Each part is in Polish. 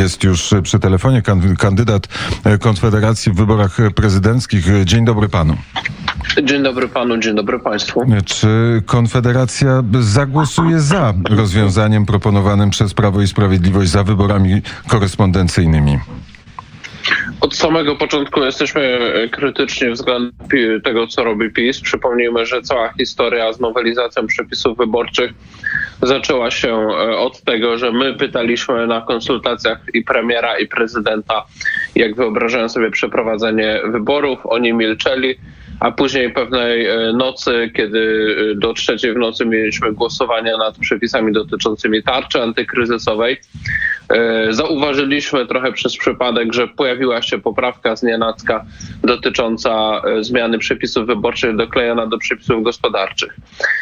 Jest już przy telefonie kandydat Konfederacji w wyborach prezydenckich. Dzień dobry panu. Dzień dobry panu, dzień dobry państwu. Czy Konfederacja zagłosuje za rozwiązaniem proponowanym przez Prawo i Sprawiedliwość za wyborami korespondencyjnymi? Od samego początku jesteśmy krytyczni względem tego, co robi PiS. Przypomnijmy, że cała historia z nowelizacją przepisów wyborczych zaczęła się e, od tego, że my pytaliśmy na konsultacjach i premiera, i prezydenta, jak wyobrażają sobie przeprowadzenie wyborów. Oni milczeli a później pewnej e, nocy, kiedy e, do trzeciej w nocy mieliśmy głosowanie nad przepisami dotyczącymi tarczy antykryzysowej, e, zauważyliśmy trochę przez przypadek, że pojawiła się poprawka z nienacka dotycząca zmiany przepisów wyborczych doklejona do przepisów gospodarczych.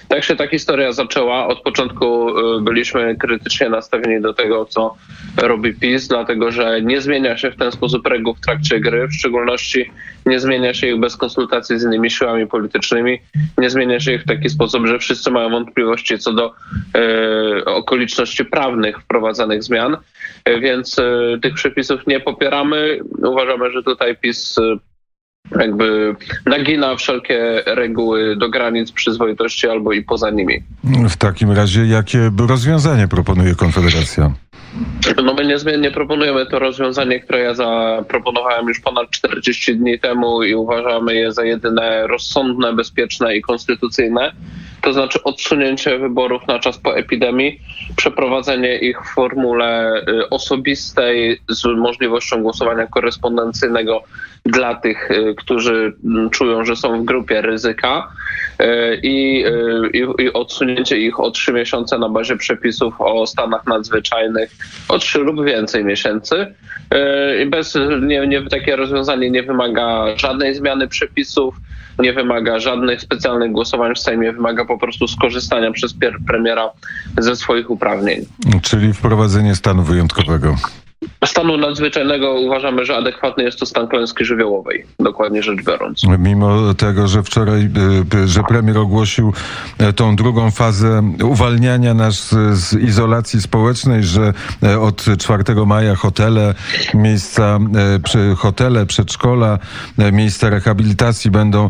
Tak się ta historia zaczęła. Od początku byliśmy krytycznie nastawieni do tego, co robi PiS, dlatego że nie zmienia się w ten sposób reguł w trakcie gry, w szczególności nie zmienia się ich bez konsultacji z innymi siłami politycznymi, nie zmienia się ich w taki sposób, że wszyscy mają wątpliwości co do e, okoliczności prawnych wprowadzanych zmian, e, więc e, tych przepisów nie popieramy. Uważamy, że tutaj PiS e, jakby nagina wszelkie reguły do granic przyzwoitości albo i poza nimi. W takim razie jakie rozwiązanie proponuje Konfederacja? My niezmiennie proponujemy to rozwiązanie, które ja zaproponowałem już ponad 40 dni temu i uważamy je za jedyne rozsądne, bezpieczne i konstytucyjne. To znaczy odsunięcie wyborów na czas po epidemii, przeprowadzenie ich w formule y, osobistej z możliwością głosowania korespondencyjnego dla tych, y, którzy mm, czują, że są w grupie ryzyka y, i, i, i odsunięcie ich o trzy miesiące na bazie przepisów o stanach nadzwyczajnych o trzy lub więcej miesięcy. I bez, nie, nie, takie rozwiązanie nie wymaga żadnej zmiany przepisów, nie wymaga żadnych specjalnych głosowań w Sejmie, wymaga po prostu skorzystania przez premiera ze swoich uprawnień. Czyli wprowadzenie stanu wyjątkowego. Stanu nadzwyczajnego uważamy, że adekwatny jest to stan klęski żywiołowej, dokładnie rzecz biorąc. Mimo tego, że wczoraj, y, że premier ogłosił e, tą drugą fazę uwalniania nas z izolacji społecznej, że e, od 4 maja hotele, miejsca, e, hotele, przedszkola, miejsca rehabilitacji będą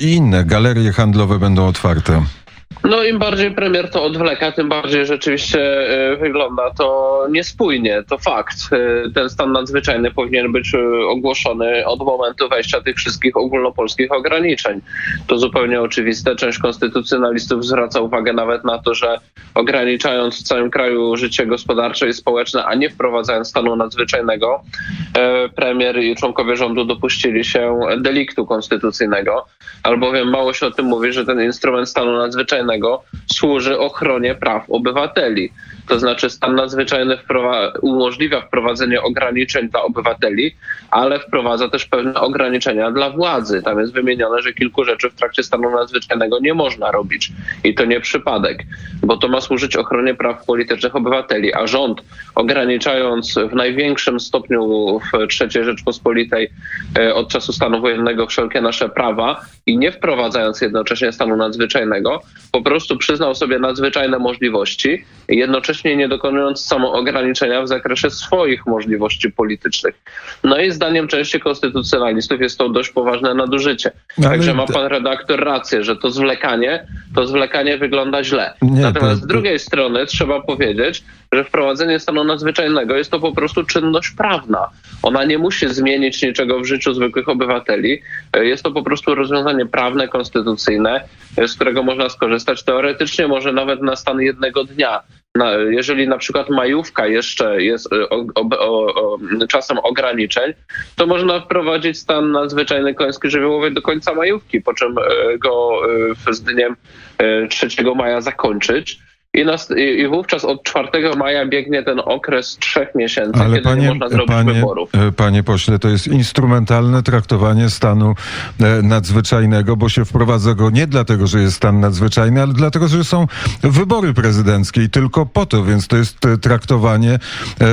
i inne galerie handlowe będą otwarte. No im bardziej premier to odwleka, tym bardziej rzeczywiście e, wygląda to niespójnie. To fakt. E, ten stan nadzwyczajny powinien być e, ogłoszony od momentu wejścia tych wszystkich ogólnopolskich ograniczeń. To zupełnie oczywiste. Część konstytucjonalistów zwraca uwagę nawet na to, że ograniczając w całym kraju życie gospodarcze i społeczne, a nie wprowadzając stanu nadzwyczajnego, premier i członkowie rządu dopuścili się deliktu konstytucyjnego, albowiem mało się o tym mówi, że ten instrument stanu nadzwyczajnego służy ochronie praw obywateli. To znaczy stan nadzwyczajny wprowa umożliwia wprowadzenie ograniczeń dla obywateli, ale wprowadza też pewne ograniczenia dla władzy. Tam jest wymienione, że kilku rzeczy w trakcie stanu nadzwyczajnego nie można robić. I to nie przypadek, bo to ma służyć ochronie praw politycznych obywateli, a rząd ograniczając w największym stopniu w III Rzeczpospolitej e, od czasu stanu wojennego wszelkie nasze prawa i nie wprowadzając jednocześnie stanu nadzwyczajnego, po prostu przyznał sobie nadzwyczajne możliwości, jednocześnie nie dokonując samoograniczenia w zakresie swoich możliwości politycznych. No i zdaniem części konstytucjonalistów jest to dość poważne nadużycie. Ale... Także ma pan redaktor rację, że to zwlekanie, to zwlekanie wygląda źle. Nie, Natomiast to... z drugiej strony trzeba powiedzieć, że wprowadzenie stanu nadzwyczajnego jest to po prostu czynność prawna. Ona nie musi zmienić niczego w życiu zwykłych obywateli. Jest to po prostu rozwiązanie prawne, konstytucyjne, z którego można skorzystać teoretycznie, może nawet na stan jednego dnia. Na, jeżeli na przykład majówka jeszcze jest o, o, o, czasem ograniczeń, to można wprowadzić stan nadzwyczajny klęski żywiołowej do końca majówki, po czym e, go e, z dniem 3 e, maja zakończyć. I, nas, I, wówczas od 4 maja biegnie ten okres trzech miesięcy, Ale kiedy panie, nie można zrobić panie, wyborów. E, panie pośle, to jest instrumentalne traktowanie stanu e, nadzwyczajnego, bo się wprowadza go nie dlatego, że jest stan nadzwyczajny, ale dlatego, że są wybory prezydenckie i tylko po to, więc to jest e, traktowanie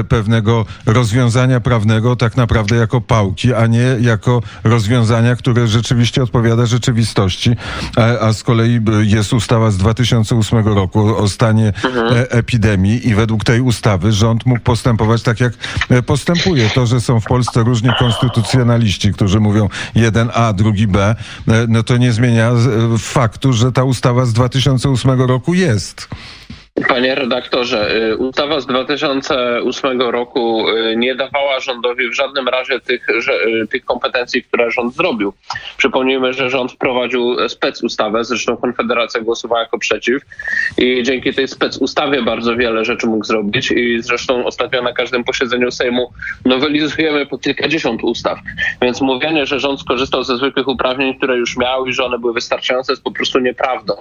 pewnego rozwiązania prawnego tak naprawdę jako pałki, a nie jako rozwiązania, które rzeczywiście odpowiada rzeczywistości. A, a z kolei jest ustawa z 2008 roku o stanie stanie mhm. epidemii i według tej ustawy rząd mógł postępować tak, jak postępuje. To, że są w Polsce różni konstytucjonaliści, którzy mówią jeden A, drugi B, no to nie zmienia faktu, że ta ustawa z 2008 roku jest. Panie redaktorze, y, ustawa z 2008 roku y, nie dawała rządowi w żadnym razie tych, y, tych kompetencji, które rząd zrobił. Przypomnijmy, że rząd wprowadził specustawę, zresztą Konfederacja głosowała jako przeciw i dzięki tej specustawie bardzo wiele rzeczy mógł zrobić i zresztą ostatnio na każdym posiedzeniu Sejmu nowelizujemy po kilkadziesiąt ustaw. Więc mówienie, że rząd skorzystał ze zwykłych uprawnień, które już miał i że one były wystarczające jest po prostu nieprawdą.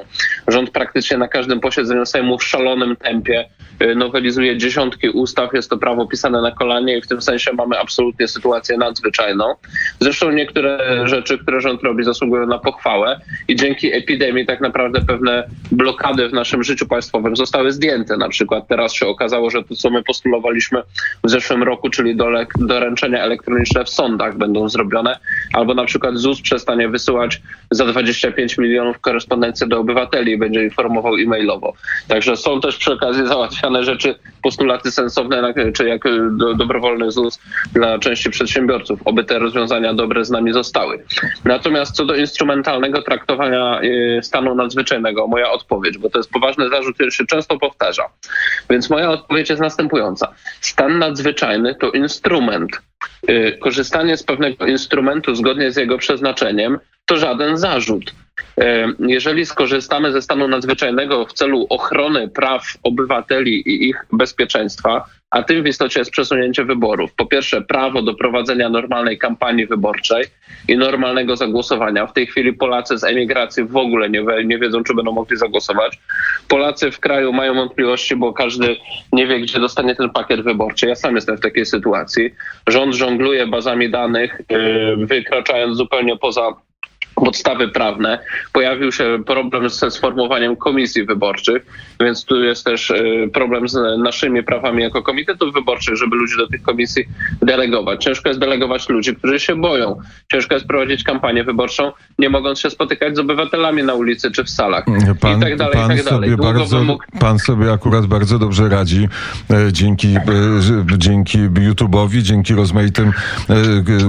Rząd praktycznie na każdym posiedzeniu Sejmu w szalonym tempie y, nowelizuje dziesiątki ustaw. Jest to prawo pisane na kolanie i w tym sensie mamy absolutnie sytuację nadzwyczajną. Zresztą niektóre rzeczy, które rząd robi, zasługują na pochwałę i dzięki epidemii tak naprawdę pewne blokady w naszym życiu państwowym zostały zdjęte. Na przykład teraz się okazało, że to, co my postulowaliśmy w zeszłym roku, czyli doręczenia elektroniczne w sądach będą zrobione, albo na przykład ZUS przestanie wysyłać za 25 milionów korespondencji do obywateli i będzie informował e-mailowo. Także są też przy okazji załatwiane rzeczy, postulaty sensowne, czy jak y, do, dobrowolny ZUS dla części przedsiębiorców. Oby te rozwiązania dobre z nami zostały. Natomiast co do instrumentalnego traktowania y, stanu nadzwyczajnego, moja odpowiedź, bo to jest poważny zarzut, który się często powtarza. Więc moja odpowiedź jest następująca. Stan nadzwyczajny to instrument. Y, korzystanie z pewnego instrumentu zgodnie z jego przeznaczeniem to żaden zarzut. Jeżeli skorzystamy ze stanu nadzwyczajnego w celu ochrony praw obywateli i ich bezpieczeństwa, a tym w istocie jest przesunięcie wyborów. Po pierwsze, prawo do prowadzenia normalnej kampanii wyborczej i normalnego zagłosowania. W tej chwili Polacy z emigracji w ogóle nie, nie wiedzą, czy będą mogli zagłosować. Polacy w kraju mają wątpliwości, bo każdy nie wie, gdzie dostanie ten pakiet wyborczy. Ja sam jestem w takiej sytuacji. Rząd żongluje bazami danych, yy, wykraczając zupełnie poza podstawy prawne. Pojawił się problem ze sformowaniem komisji wyborczych, więc tu jest też e, problem z naszymi prawami jako komitetów wyborczych, żeby ludzi do tych komisji delegować. Ciężko jest delegować ludzi, którzy się boją. Ciężko jest prowadzić kampanię wyborczą, nie mogąc się spotykać z obywatelami na ulicy czy w salach. Pan, I tak dalej, pan i tak dalej. Sobie bardzo, mógł... Pan sobie akurat bardzo dobrze radzi e, dzięki, e, dzięki YouTube'owi, dzięki rozmaitym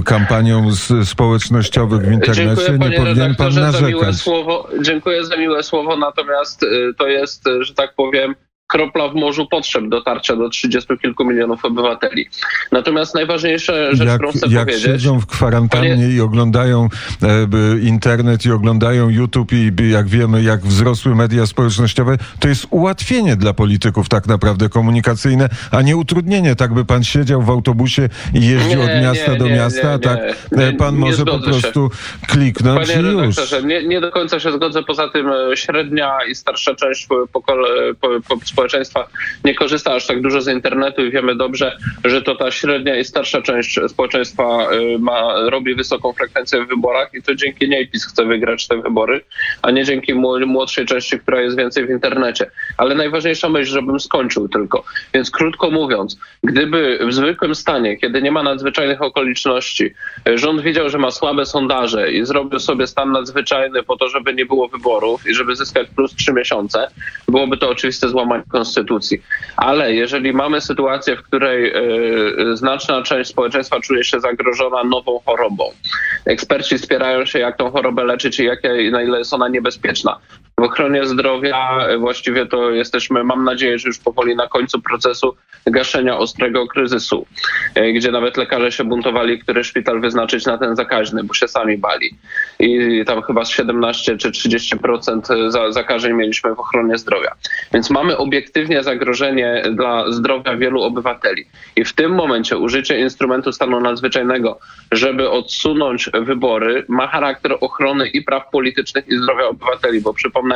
kampaniom społecznościowych w internecie. Dziękuję, powinien pan narzekać. Za miłe słowo, dziękuję za miłe słowo, natomiast y, to jest, y, że tak powiem, kropla w morzu potrzeb dotarcia do 30 kilku milionów obywateli. Natomiast najważniejsze rzecz, jak, którą chcę jak powiedzieć... Jak siedzą w kwarantannie panie... i oglądają e, internet i oglądają YouTube i jak wiemy, jak wzrosły media społecznościowe, to jest ułatwienie dla polityków tak naprawdę komunikacyjne, a nie utrudnienie. Tak by pan siedział w autobusie i jeździł nie, od miasta nie, do nie, miasta, a tak e, pan może po prostu się. kliknąć Panie i już. Nie, nie do końca się zgodzę. Poza tym e, średnia i starsza część pokole, po, po, społeczeństwa nie korzysta aż tak dużo z internetu i wiemy dobrze, że to ta średnia i starsza część społeczeństwa y, ma, robi wysoką frekwencję w wyborach i to dzięki niej PiS chce wygrać te wybory, a nie dzięki młodszej części, która jest więcej w internecie. Ale najważniejsza myśl, żebym skończył tylko. Więc krótko mówiąc, gdyby w zwykłym stanie, kiedy nie ma nadzwyczajnych okoliczności, y, rząd widział, że ma słabe sondaże i zrobił sobie stan nadzwyczajny po to, żeby nie było wyborów i żeby zyskać plus trzy miesiące, byłoby to oczywiste złamanie konstytucji. Ale jeżeli mamy sytuację, w której y, znaczna część społeczeństwa czuje się zagrożona nową chorobą, eksperci spierają się, jak tą chorobę leczyć i jak, na ile jest ona niebezpieczna. W ochronie zdrowia właściwie to jesteśmy, mam nadzieję, że już powoli na końcu procesu gaszenia ostrego kryzysu, e, gdzie nawet lekarze się buntowali, który szpital wyznaczyć na ten zakaźny, bo się sami bali. I tam chyba 17 czy 30% zakażeń mieliśmy w ochronie zdrowia. Więc mamy obiektywnie zagrożenie dla zdrowia wielu obywateli. I w tym momencie użycie instrumentu stanu nadzwyczajnego, żeby odsunąć wybory, ma charakter ochrony i praw politycznych i zdrowia obywateli, bo przypomnę,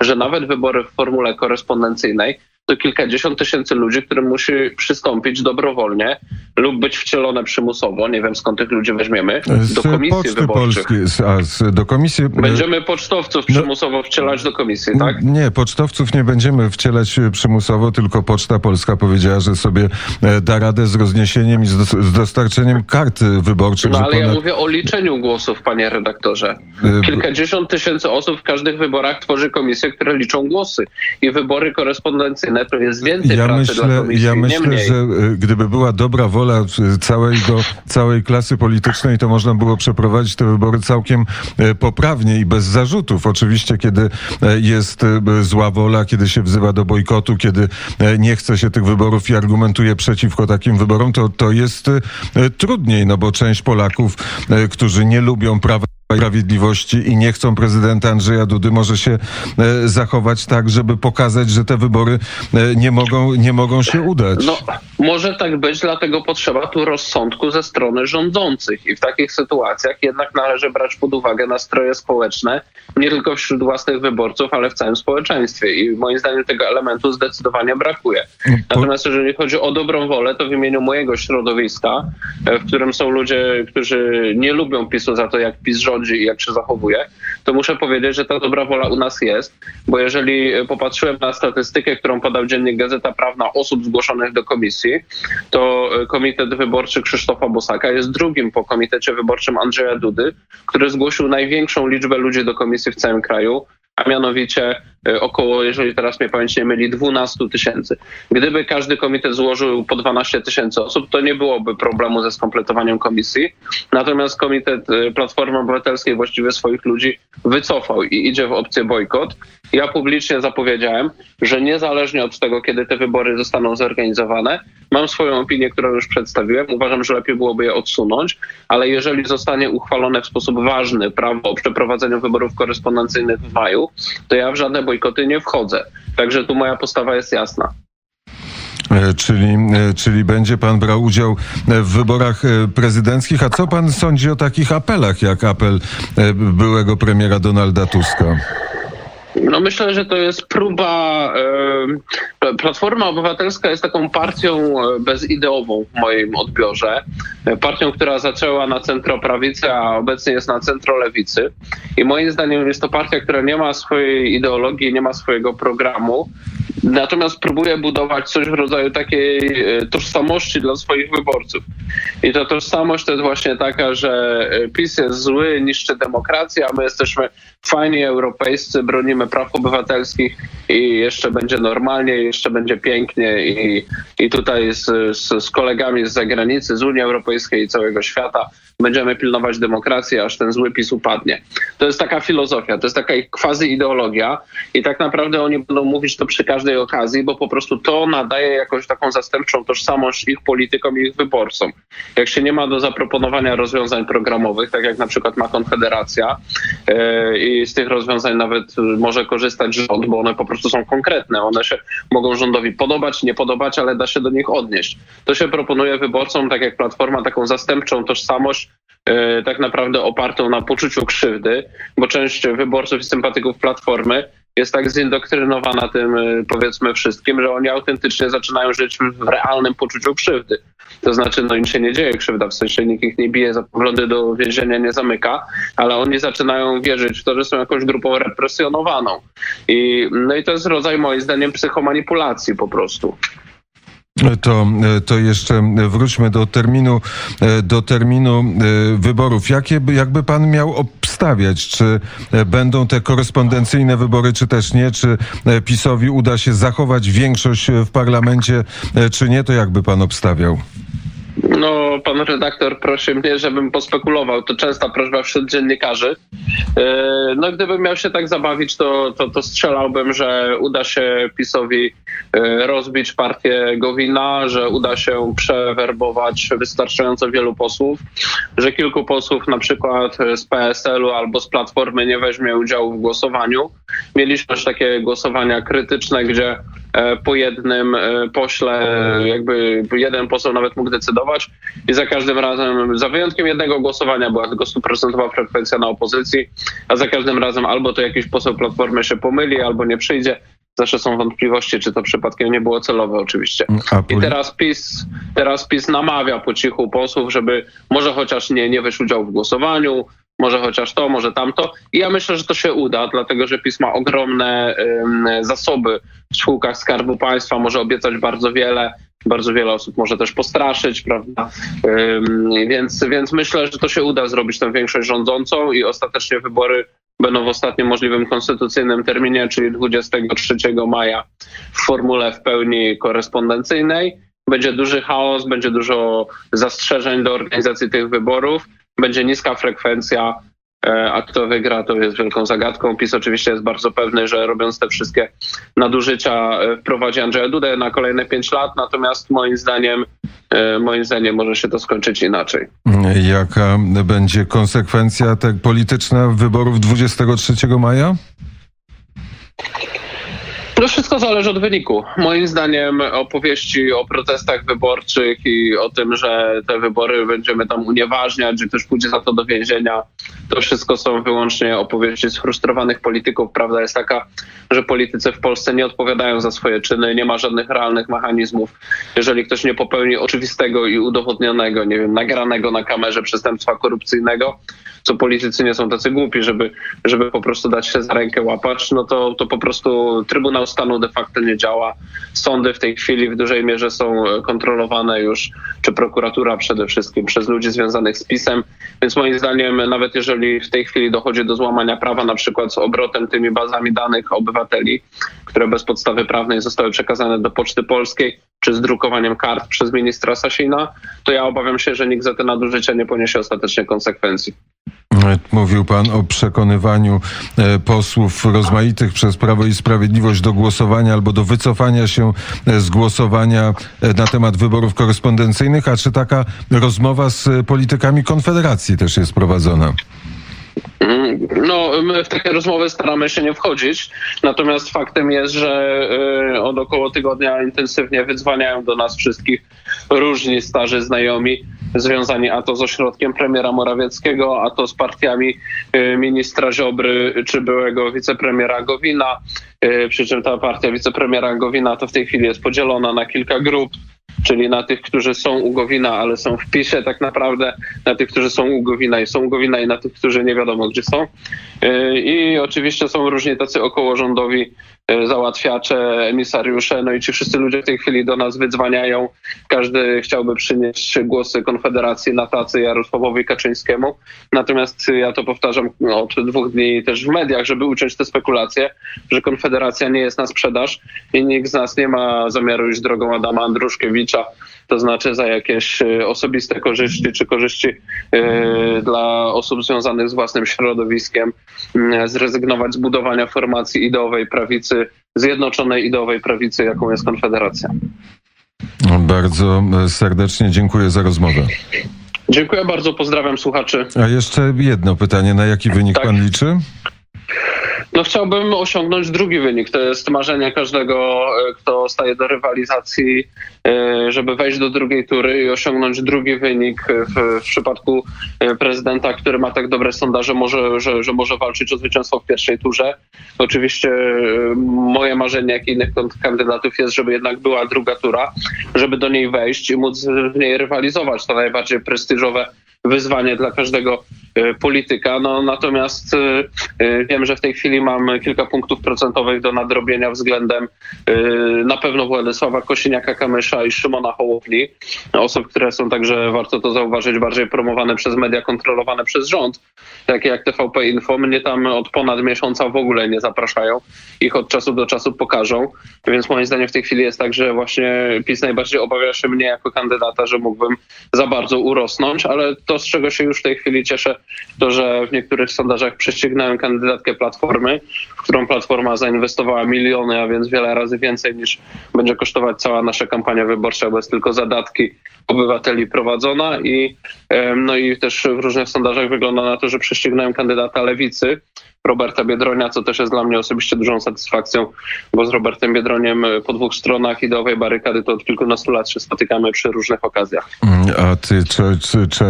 że nawet wybory w formule korespondencyjnej to kilkadziesiąt tysięcy ludzi, którym musi przystąpić dobrowolnie lub być wcielone przymusowo, nie wiem skąd tych ludzi weźmiemy, do komisji Poczty wyborczych. Z, a, z, do komisji... Będziemy pocztowców No- przymusowo wcielać do komisji, tak? Nie, pocztowców nie będziemy wcielać e, przymusowo, tylko Poczta Polska powiedziała, że sobie e, da radę z rozniesieniem i z, dos- z dostarczeniem kart e, wyborczych. No ale ja ponad- mówię o liczeniu głosów, panie redaktorze. Kilkadziesiąt tysięcy osób w każdych wyborach tworzy komisje, które liczą głosy. I wybory korespondencyjne to jest więcej Ja pracy dla myślę, komisji, ja myślę że e, gdyby była dobra wola e, całego, całej klasy politycznej, to można było przeprowadzić te wybory całkiem e, poprawnie i bez zarzutów. Oczywiście, kiedy jest zła wola, kiedy się wzywa do bojkotu, kiedy nie chce się tych wyborów i argumentuje przeciwko takim wyborom, to, to jest trudniej, no bo część Polaków, którzy nie lubią prawa Sprawiedliwości i nie chcą prezydenta Andrzeja Dudy, może się e, zachować tak, żeby pokazać, że te wybory e, nie mogą, nie mogą się udać. No, może tak być, dlatego potrzeba tu rozsądku ze strony rządzących. I w takich sytuacjach jednak należy brać pod uwagę nastroje społeczne, nie tylko wśród własnych wyborców, ale w całym społeczeństwie. I moim zdaniem tego elementu zdecydowanie brakuje. Natomiast jeżeli chodzi o dobrą wolę, to w imieniu mojego środowiska, e, w którym są ludzie, którzy nie lubią PiSu za to, jak PiS rządzi i jak się zachowuje, to muszę powiedzieć, że ta dobra wola u nas jest, bo jeżeli popatrzyłem na statystykę, którą podał dziennik Gazeta Prawna osób zgłoszonych do komisji, to e, Komitet Wyborczy Krzysztofa Bosaka jest drugim po Komitecie Wyborczym Andrzeja Dudy, który zgłosił największą liczbę ludzi do komisji w całym kraju, a mianowicie około, jeżeli teraz mnie pamięć nie myli, 12 tysięcy. Gdyby każdy komitet złożył po 12 tysięcy osób, to nie byłoby problemu ze skompletowaniem komisji. Natomiast komitet e, Platformy Obywatelskiej właściwie swoich ludzi wycofał i idzie w opcję bojkot. Ja publicznie zapowiedziałem, że niezależnie od tego, kiedy te wybory zostaną zorganizowane, mam swoją opinię, którą już przedstawiłem. Uważam, że lepiej byłoby je odsunąć, ale jeżeli zostanie uchwalone w sposób ważny prawo o przeprowadzeniu wyborów korespondencyjnych w maju, to ja w żadne bojkoty nie wchodzę. Także tu moja postawa jest jasna. E, Czyli, e, czyli będzie pan brał udział e, w wyborach prezydenckich. A co pan sądzi o takich apelach, jak apel byłego premiera Donalda Tuska? No myślę, że to jest próba. Platforma Obywatelska jest taką partią e, bezideową w moim odbiorze. E, Partią, która zaczęła na centroprawicy, a obecnie jest na centrolewicy. I moim zdaniem jest to partia, która nie ma swojej ideologii, nie ma swojego programu. Natomiast próbuje budować coś w rodzaju takiej e, tożsamości dla swoich wyborców. I ta tożsamość to jest właśnie taka, że PiS jest zły, niszczy demokrację, a my jesteśmy fajni europejscy, bronimy praw obywatelskich i jeszcze będzie normalnie, jeszcze będzie pięknie i, i tutaj z, z, z kolegami z zagranicy, z Unii Europejskiej i całego świata będziemy pilnować demokracji, aż ten zły PiS upadnie. To jest taka filozofia, to jest taka ich quasi ideologia i tak naprawdę oni będą mówić to przy każdej okazji, bo po prostu to nadaje jakąś taką zastępczą tożsamość ich politykom i ich wyborcom. Jak się nie ma do zaproponowania rozwiązań programowych, tak jak na przykład ma Konfederacja e, i z tych rozwiązań nawet może korzystać rząd, bo one po prostu są konkretne. One się mogą rządowi podobać, nie podobać, ale da się do nich odnieść. To się proponuje wyborcom, tak jak Platforma, taką zastępczą tożsamość, e, tak naprawdę opartą na poczuciu krzywdy, bo część wyborców i sympatyków Platformy jest tak zindoktrynowana tym, y, powiedzmy, wszystkim, że oni autentycznie zaczynają żyć w realnym poczuciu krzywdy. To znaczy, no im się nie dzieje krzywda, w sensie nikt ich nie bije za poglądy do więzienia, nie zamyka, ale oni zaczynają wierzyć w to, że są jakąś grupą represjonowaną. I, no i to jest rodzaj, moim zdaniem, psychomanipulacji po prostu. To, to jeszcze wróćmy do terminu, do terminu e, wyborów. Jakie, by- jakby pan miał obstawiać, czy e, będą te korespondencyjne wybory, czy też nie? Czy e, PiSowi uda się zachować większość w parlamencie, czy nie? To jakby pan obstawiał? No, pan redaktor prosi mnie, żebym pospekulował. To częsta prośba wśród dziennikarzy. E, No, gdybym miał się tak zabawić, to, to, to strzelałbym, że uda się PiSowi e, rozbić partię Gowina, że uda się przewerbować wystarczająco wielu posłów, że kilku posłów na przykład z PSL-u albo z Platformy nie weźmie udziału w głosowaniu. Mieliśmy też takie głosowania krytyczne, gdzie e, po jednym pośle, jakby jeden poseł nawet mógł decydować i za każdym razem, za wyjątkiem jednego głosowania była tylko stuprocentowa frekwencja na opozycji, a za każdym razem albo to jakiś poseł Platformy się pomyli, albo nie przyjdzie. zawsze są wątpliwości, czy to przypadkiem nie było celowe oczywiście. I teraz PiS, teraz PiS namawia po cichu posłów, żeby może chociaż nie, nie weź udział w głosowaniu, może chociaż to, może tamto. I ja myślę, że to się uda, dlatego że PiS ma ogromne zasoby w spółkach Skarbu Państwa, może obiecać bardzo wiele. Bardzo wiele osób może też postraszyć, prawda? Więc, więc myślę, że to się uda zrobić tę większość rządzącą i ostatecznie wybory będą w ostatnim możliwym konstytucyjnym terminie, czyli 23 maja w formule w pełni korespondencyjnej. Będzie duży chaos, będzie dużo zastrzeżeń do organizacji tych wyborów, będzie niska frekwencja, a kto wygra, to jest wielką zagadką. PiS oczywiście jest bardzo pewny, że robiąc te wszystkie nadużycia e, wprowadzi Andrzeja Dudę na kolejne pięć lat, natomiast moim zdaniem E, moim zdaniem może się to skończyć inaczej. Jaka będzie konsekwencja tak polityczna wyborów 23 maja? To wszystko zależy od wyniku. Moim zdaniem opowieści o protestach wyborczych i o tym, że te wybory będziemy tam unieważniać, że ktoś pójdzie za to do więzienia, to wszystko są wyłącznie opowieści sfrustrowanych polityków. Prawda jest taka, że politycy w Polsce nie odpowiadają za swoje czyny, nie ma żadnych realnych mechanizmów. Jeżeli ktoś nie popełni oczywistego i udowodnionego, nie wiem, nagranego na kamerze przestępstwa korupcyjnego, co politycy nie są tacy głupi, żeby, żeby po prostu dać się za rękę łapać, no to, to po prostu Trybunał Stanu de facto nie działa. Sądy w tej chwili w dużej mierze są kontrolowane już, czy prokuratura przede wszystkim, przez ludzi związanych z PiSem. Więc moim zdaniem, nawet jeżeli w tej chwili dochodzi do złamania prawa, na przykład z obrotem tymi bazami danych obywateli, które bez podstawy prawnej zostały przekazane do Poczty Polskiej, czy z drukowaniem kart przez ministra Sasina, to ja obawiam się, że nikt za te nadużycia nie poniesie ostatecznie konsekwencji. Mówił pan o przekonywaniu e, posłów rozmaitych przez Prawo i Sprawiedliwość do głosowania albo do wycofania się e, z głosowania e, na temat wyborów korespondencyjnych, a czy taka rozmowa z politykami Konfederacji też jest prowadzona? Mhm. No, my w takie rozmowy staramy się nie wchodzić, natomiast faktem jest, że od około tygodnia intensywnie wydzwaniają do nas wszystkich różni starzy znajomi związani a to z ośrodkiem premiera Morawieckiego, a to z partiami y, ministra Ziobry czy byłego wicepremiera Gowina. Y, przy czym ta partia wicepremiera Gowina to w tej chwili jest podzielona na kilka grup czyli na tych, którzy są u Gowina, ale są w PiSie tak naprawdę, na tych, którzy są u Gowina i są u Gowina i na tych, którzy nie wiadomo gdzie są. Y, I oczywiście są różni tacy okołorządowi załatwiacze, emisariusze, no i ci wszyscy ludzie w tej chwili do nas wydzwaniają. Każdy chciałby przynieść głosy Konfederacji na tacy Jarosławowi Kaczyńskiemu. Natomiast ja to powtarzam od dwóch dni też w mediach, żeby uciąć te spekulacje, że Konfederacja nie jest na sprzedaż i nikt z nas nie ma zamiaru iść drogą Adama Andruszkiewicza, to znaczy za jakieś y, osobiste korzyści czy korzyści dla osób związanych z własnym środowiskiem, zrezygnować z budowania formacji ideowej prawicy, zjednoczonej ideowej prawicy, jaką jest Konfederacja. Bardzo serdecznie dziękuję za rozmowę. Dziękuję bardzo, pozdrawiam słuchaczy. A jeszcze jedno pytanie, na jaki wynik tak. pan liczy? No chciałbym osiągnąć drugi wynik. To jest marzenie każdego, e, kto staje do rywalizacji, e, żeby wejść do drugiej tury i osiągnąć drugi wynik. W, w przypadku e, prezydenta, który ma tak dobre sondaże, może, że, że może walczyć o zwycięstwo w pierwszej turze. Oczywiście moje marzenie, jak i innych kandydatów jest, żeby jednak była druga tura, żeby do niej wejść i móc w niej rywalizować. To najbardziej prestiżowe wyzwanie dla każdego polityka. No, natomiast e, e, wiem, że w tej chwili mam kilka punktów procentowych do nadrobienia względem na pewno Władysława Kosiniaka-Kamysza i Szymona Hołowni. Osób, które są także, warto to zauważyć, bardziej promowane przez media kontrolowane przez rząd, takie jak TVP Info. Mnie tam od ponad miesiąca w ogóle nie zapraszają. Ich od czasu do czasu pokażą. Więc moim zdaniem w tej chwili jest tak, że właśnie PiS najbardziej obawia się mnie jako kandydata, że mógłbym za bardzo urosnąć, ale to, z czego się już w tej chwili cieszę, to że w niektórych sondażach prześcignąłem kandydatkę Platformy, w którą Platforma zainwestowała miliony, a więc wiele razy więcej niż będzie kosztować cała nasza kampania wyborcza, bo jest tylko zadatki obywateli prowadzona. I, no i też w różnych sondażach wygląda na to, że prześcignąłem kandydata Lewicy, Roberta Biedronia, co też jest dla mnie osobiście dużą satysfakcją, bo z Robertem Biedroniem e, po dwóch stronach ideowej barykady to od kilkunastu lat się spotykamy przy różnych okazjach. Mm, a ty, czy, czy, czy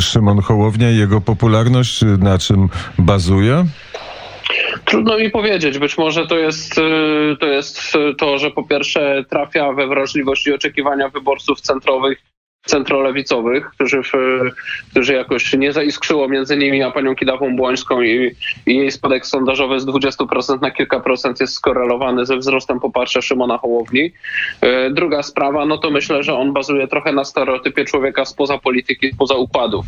Szymon Hołownia i jego popularność na czym bazuje? Trudno mi powiedzieć. Być może to jest, to jest to, że po pierwsze trafia we wrażliwość i oczekiwania wyborców centrowych centrolewicowych, którzy, w, którzy jakoś nie zaiskrzyło między nimi a panią Kidawą Błońską i, i jej spadek sondażowy z 20% na kilka procent jest skorelowany ze wzrostem poparcia Szymona Hołowni. E, druga sprawa, no to myślę, że on bazuje trochę na stereotypie człowieka spoza polityki, spoza układów.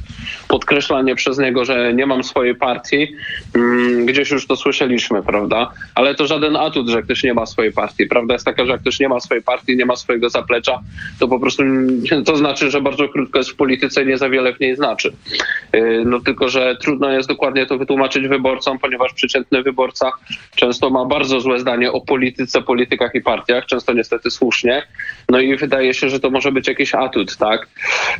Podkreślanie przez niego, że nie mam swojej partii, mm, gdzieś już to słyszeliśmy, prawda? Ale to żaden atut, że ktoś nie ma swojej partii. Prawda jest taka, że jak ktoś nie ma swojej partii, nie ma swojego zaplecza, to po prostu to znaczy, że bardzo krótko jest w polityce i nie za wiele w niej znaczy. Yy, no tylko, że trudno jest dokładnie to wytłumaczyć wyborcom, ponieważ przeciętny wyborca często ma bardzo złe zdanie o polityce, politykach i partiach, często niestety słusznie. No i wydaje się, że to może być jakiś atut, tak?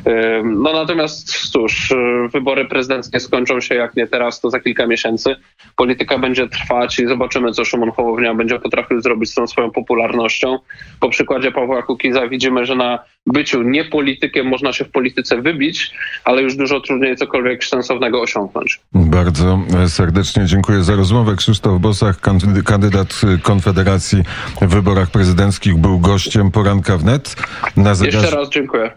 Yy, no natomiast cóż, yy, wybory prezydenckie skończą się jak nie teraz, to za kilka miesięcy. Polityka będzie trwać i zobaczymy, co Szymon Hołownia będzie potrafił zrobić z tą swoją popularnością. Po przykładzie Pawła Kukiza widzimy, że na byciu nie politykiem można się w polityce wybić, ale już dużo trudniej cokolwiek sensownego osiągnąć. Bardzo serdecznie dziękuję za rozmowę. Krzysztof Bosach, kandydat Konfederacji w wyborach prezydenckich, był gościem poranka wnet. Na zegarze... Jeszcze raz dziękuję.